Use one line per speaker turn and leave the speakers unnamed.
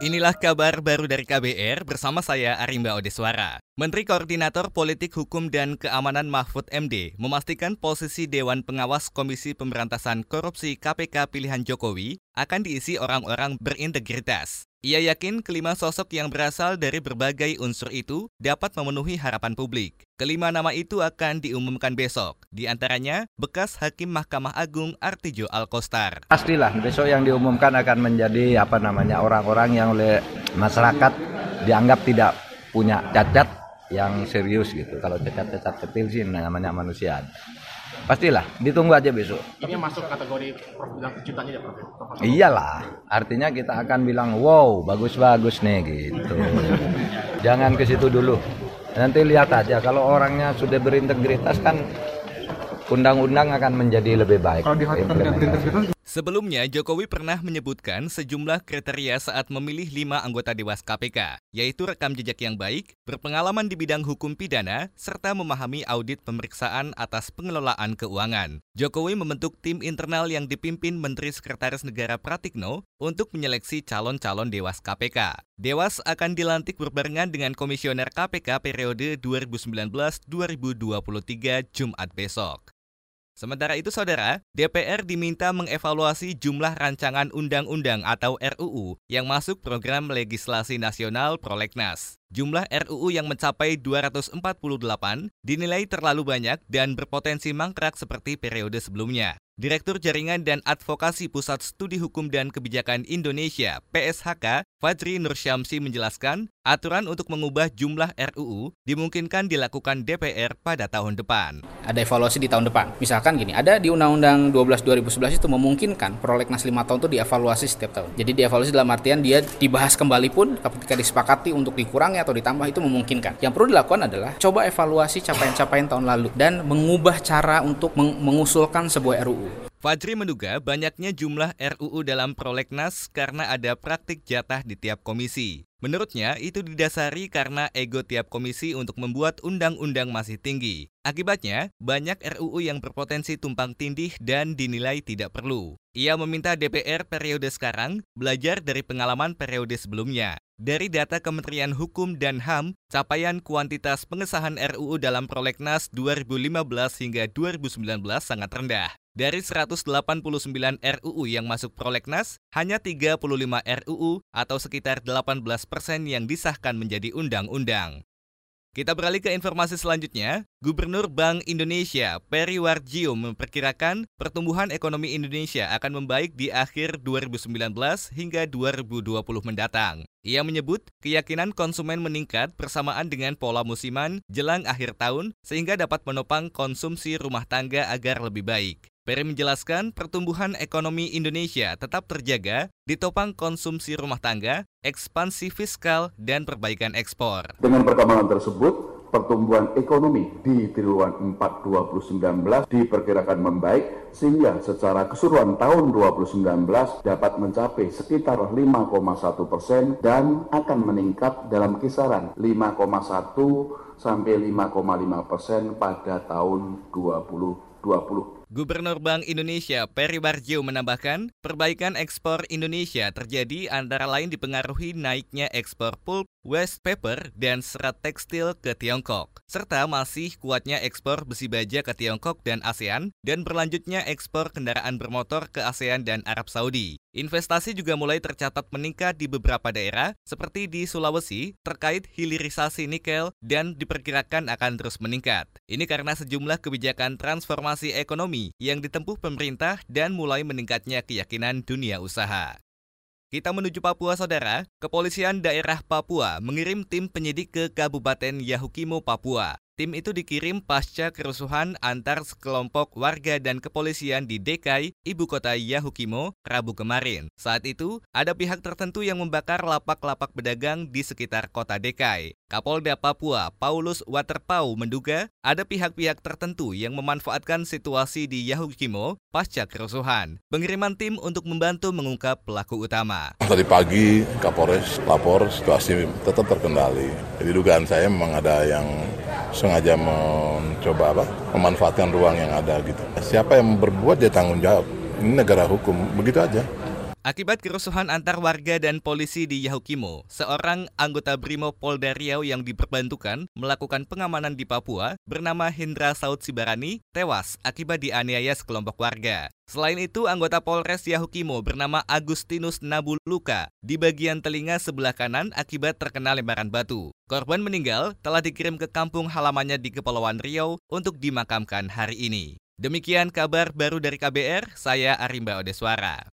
Inilah kabar baru dari KBR bersama saya Arimba Odeswara. Menteri Koordinator Politik Hukum dan Keamanan Mahfud MD memastikan posisi Dewan Pengawas Komisi Pemberantasan Korupsi KPK pilihan Jokowi akan diisi orang-orang berintegritas. Ia yakin kelima sosok yang berasal dari berbagai unsur itu dapat memenuhi harapan publik. Kelima nama itu akan diumumkan besok, di antaranya bekas Hakim Mahkamah Agung Artijo Alkostar.
Pastilah besok yang diumumkan akan menjadi apa namanya orang-orang yang oleh masyarakat dianggap tidak punya cacat yang serius gitu. Kalau cacat-cacat kecil sih namanya manusia. Pastilah, ditunggu aja besok.
Ini masuk kategori Prof bilang kejutannya ya Prof?
Iyalah, artinya kita akan bilang wow bagus-bagus nih gitu. Jangan ke situ dulu. Nanti lihat aja kalau orangnya sudah berintegritas kan undang-undang akan menjadi lebih baik.
Kalau tidak berintegritas
Sebelumnya, Jokowi pernah menyebutkan sejumlah kriteria saat memilih lima anggota Dewas KPK, yaitu rekam jejak yang baik, berpengalaman di bidang hukum pidana, serta memahami audit pemeriksaan atas pengelolaan keuangan. Jokowi membentuk tim internal yang dipimpin Menteri Sekretaris Negara Pratikno untuk menyeleksi calon-calon Dewas KPK. Dewas akan dilantik berbarengan dengan Komisioner KPK periode 2019-2023 Jumat besok. Sementara itu, saudara, DPR diminta mengevaluasi jumlah rancangan undang-undang atau RUU yang masuk program legislasi nasional Prolegnas. Jumlah RUU yang mencapai 248 dinilai terlalu banyak dan berpotensi mangkrak seperti periode sebelumnya. Direktur Jaringan dan Advokasi Pusat Studi Hukum dan Kebijakan Indonesia (PSHK), Fajri Nursyamsi menjelaskan, aturan untuk mengubah jumlah RUU dimungkinkan dilakukan DPR pada tahun depan.
Ada evaluasi di tahun depan. Misalkan gini, ada di Undang-Undang 12 2011 itu memungkinkan prolegnas 5 tahun itu dievaluasi setiap tahun. Jadi dievaluasi dalam artian dia dibahas kembali pun ketika disepakati untuk dikurangi atau ditambah itu memungkinkan. Yang perlu dilakukan adalah coba evaluasi capaian-capaian tahun lalu dan mengubah cara untuk mengusulkan sebuah RUU.
Fajri menduga banyaknya jumlah RUU dalam prolegnas karena ada praktik jatah di tiap komisi. Menurutnya, itu didasari karena ego tiap komisi untuk membuat undang-undang masih tinggi. Akibatnya, banyak RUU yang berpotensi tumpang tindih dan dinilai tidak perlu. Ia meminta DPR periode sekarang belajar dari pengalaman periode sebelumnya. Dari data Kementerian Hukum dan HAM, capaian kuantitas pengesahan RUU dalam prolegnas 2015 hingga 2019 sangat rendah. Dari 189 RUU yang masuk prolegnas, hanya 35 RUU atau sekitar 18 persen yang disahkan menjadi undang-undang. Kita beralih ke informasi selanjutnya. Gubernur Bank Indonesia Peri Warjio memperkirakan pertumbuhan ekonomi Indonesia akan membaik di akhir 2019 hingga 2020 mendatang. Ia menyebut keyakinan konsumen meningkat bersamaan dengan pola musiman jelang akhir tahun sehingga dapat menopang konsumsi rumah tangga agar lebih baik. Peri menjelaskan pertumbuhan ekonomi Indonesia tetap terjaga ditopang konsumsi rumah tangga, ekspansi fiskal, dan perbaikan ekspor.
Dengan perkembangan tersebut, pertumbuhan ekonomi di triwulan 4 2019 diperkirakan membaik sehingga secara keseluruhan tahun 2019 dapat mencapai sekitar 5,1 persen dan akan meningkat dalam kisaran 5,1 sampai 5,5 persen pada tahun 2020.
Gubernur Bank Indonesia Peri Barjo menambahkan, perbaikan ekspor Indonesia terjadi antara lain dipengaruhi naiknya ekspor pulp, waste paper, dan serat tekstil ke Tiongkok, serta masih kuatnya ekspor besi baja ke Tiongkok dan ASEAN, dan berlanjutnya ekspor kendaraan bermotor ke ASEAN dan Arab Saudi. Investasi juga mulai tercatat meningkat di beberapa daerah, seperti di Sulawesi, terkait hilirisasi nikel dan diperkirakan akan terus meningkat. Ini karena sejumlah kebijakan transformasi ekonomi yang ditempuh pemerintah dan mulai meningkatnya keyakinan dunia usaha. Kita menuju Papua, saudara. Kepolisian daerah Papua mengirim tim penyidik ke Kabupaten Yahukimo, Papua. Tim itu dikirim pasca kerusuhan antar sekelompok warga dan kepolisian di Dekai, ibu kota Yahukimo, Rabu kemarin. Saat itu, ada pihak tertentu yang membakar lapak-lapak pedagang di sekitar kota Dekai. Kapolda Papua, Paulus Waterpau menduga ada pihak-pihak tertentu yang memanfaatkan situasi di Yahukimo pasca kerusuhan. Pengiriman tim untuk membantu mengungkap pelaku utama.
Tadi pagi Kapolres lapor situasi tetap terkendali. Jadi dugaan saya memang ada yang sengaja mencoba apa memanfaatkan ruang yang ada gitu. Siapa yang berbuat dia tanggung jawab. Ini negara hukum, begitu aja.
Akibat kerusuhan antar warga dan polisi di Yahukimo, seorang anggota Brimo Polda Riau yang diperbantukan melakukan pengamanan di Papua bernama Hendra Saud Sibarani tewas akibat dianiaya sekelompok warga. Selain itu, anggota Polres Yahukimo bernama Agustinus Nabuluka di bagian telinga sebelah kanan akibat terkena lembaran batu. Korban meninggal telah dikirim ke kampung halamannya di Kepulauan Riau untuk dimakamkan hari ini. Demikian kabar baru dari KBR, saya Arimba Odeswara.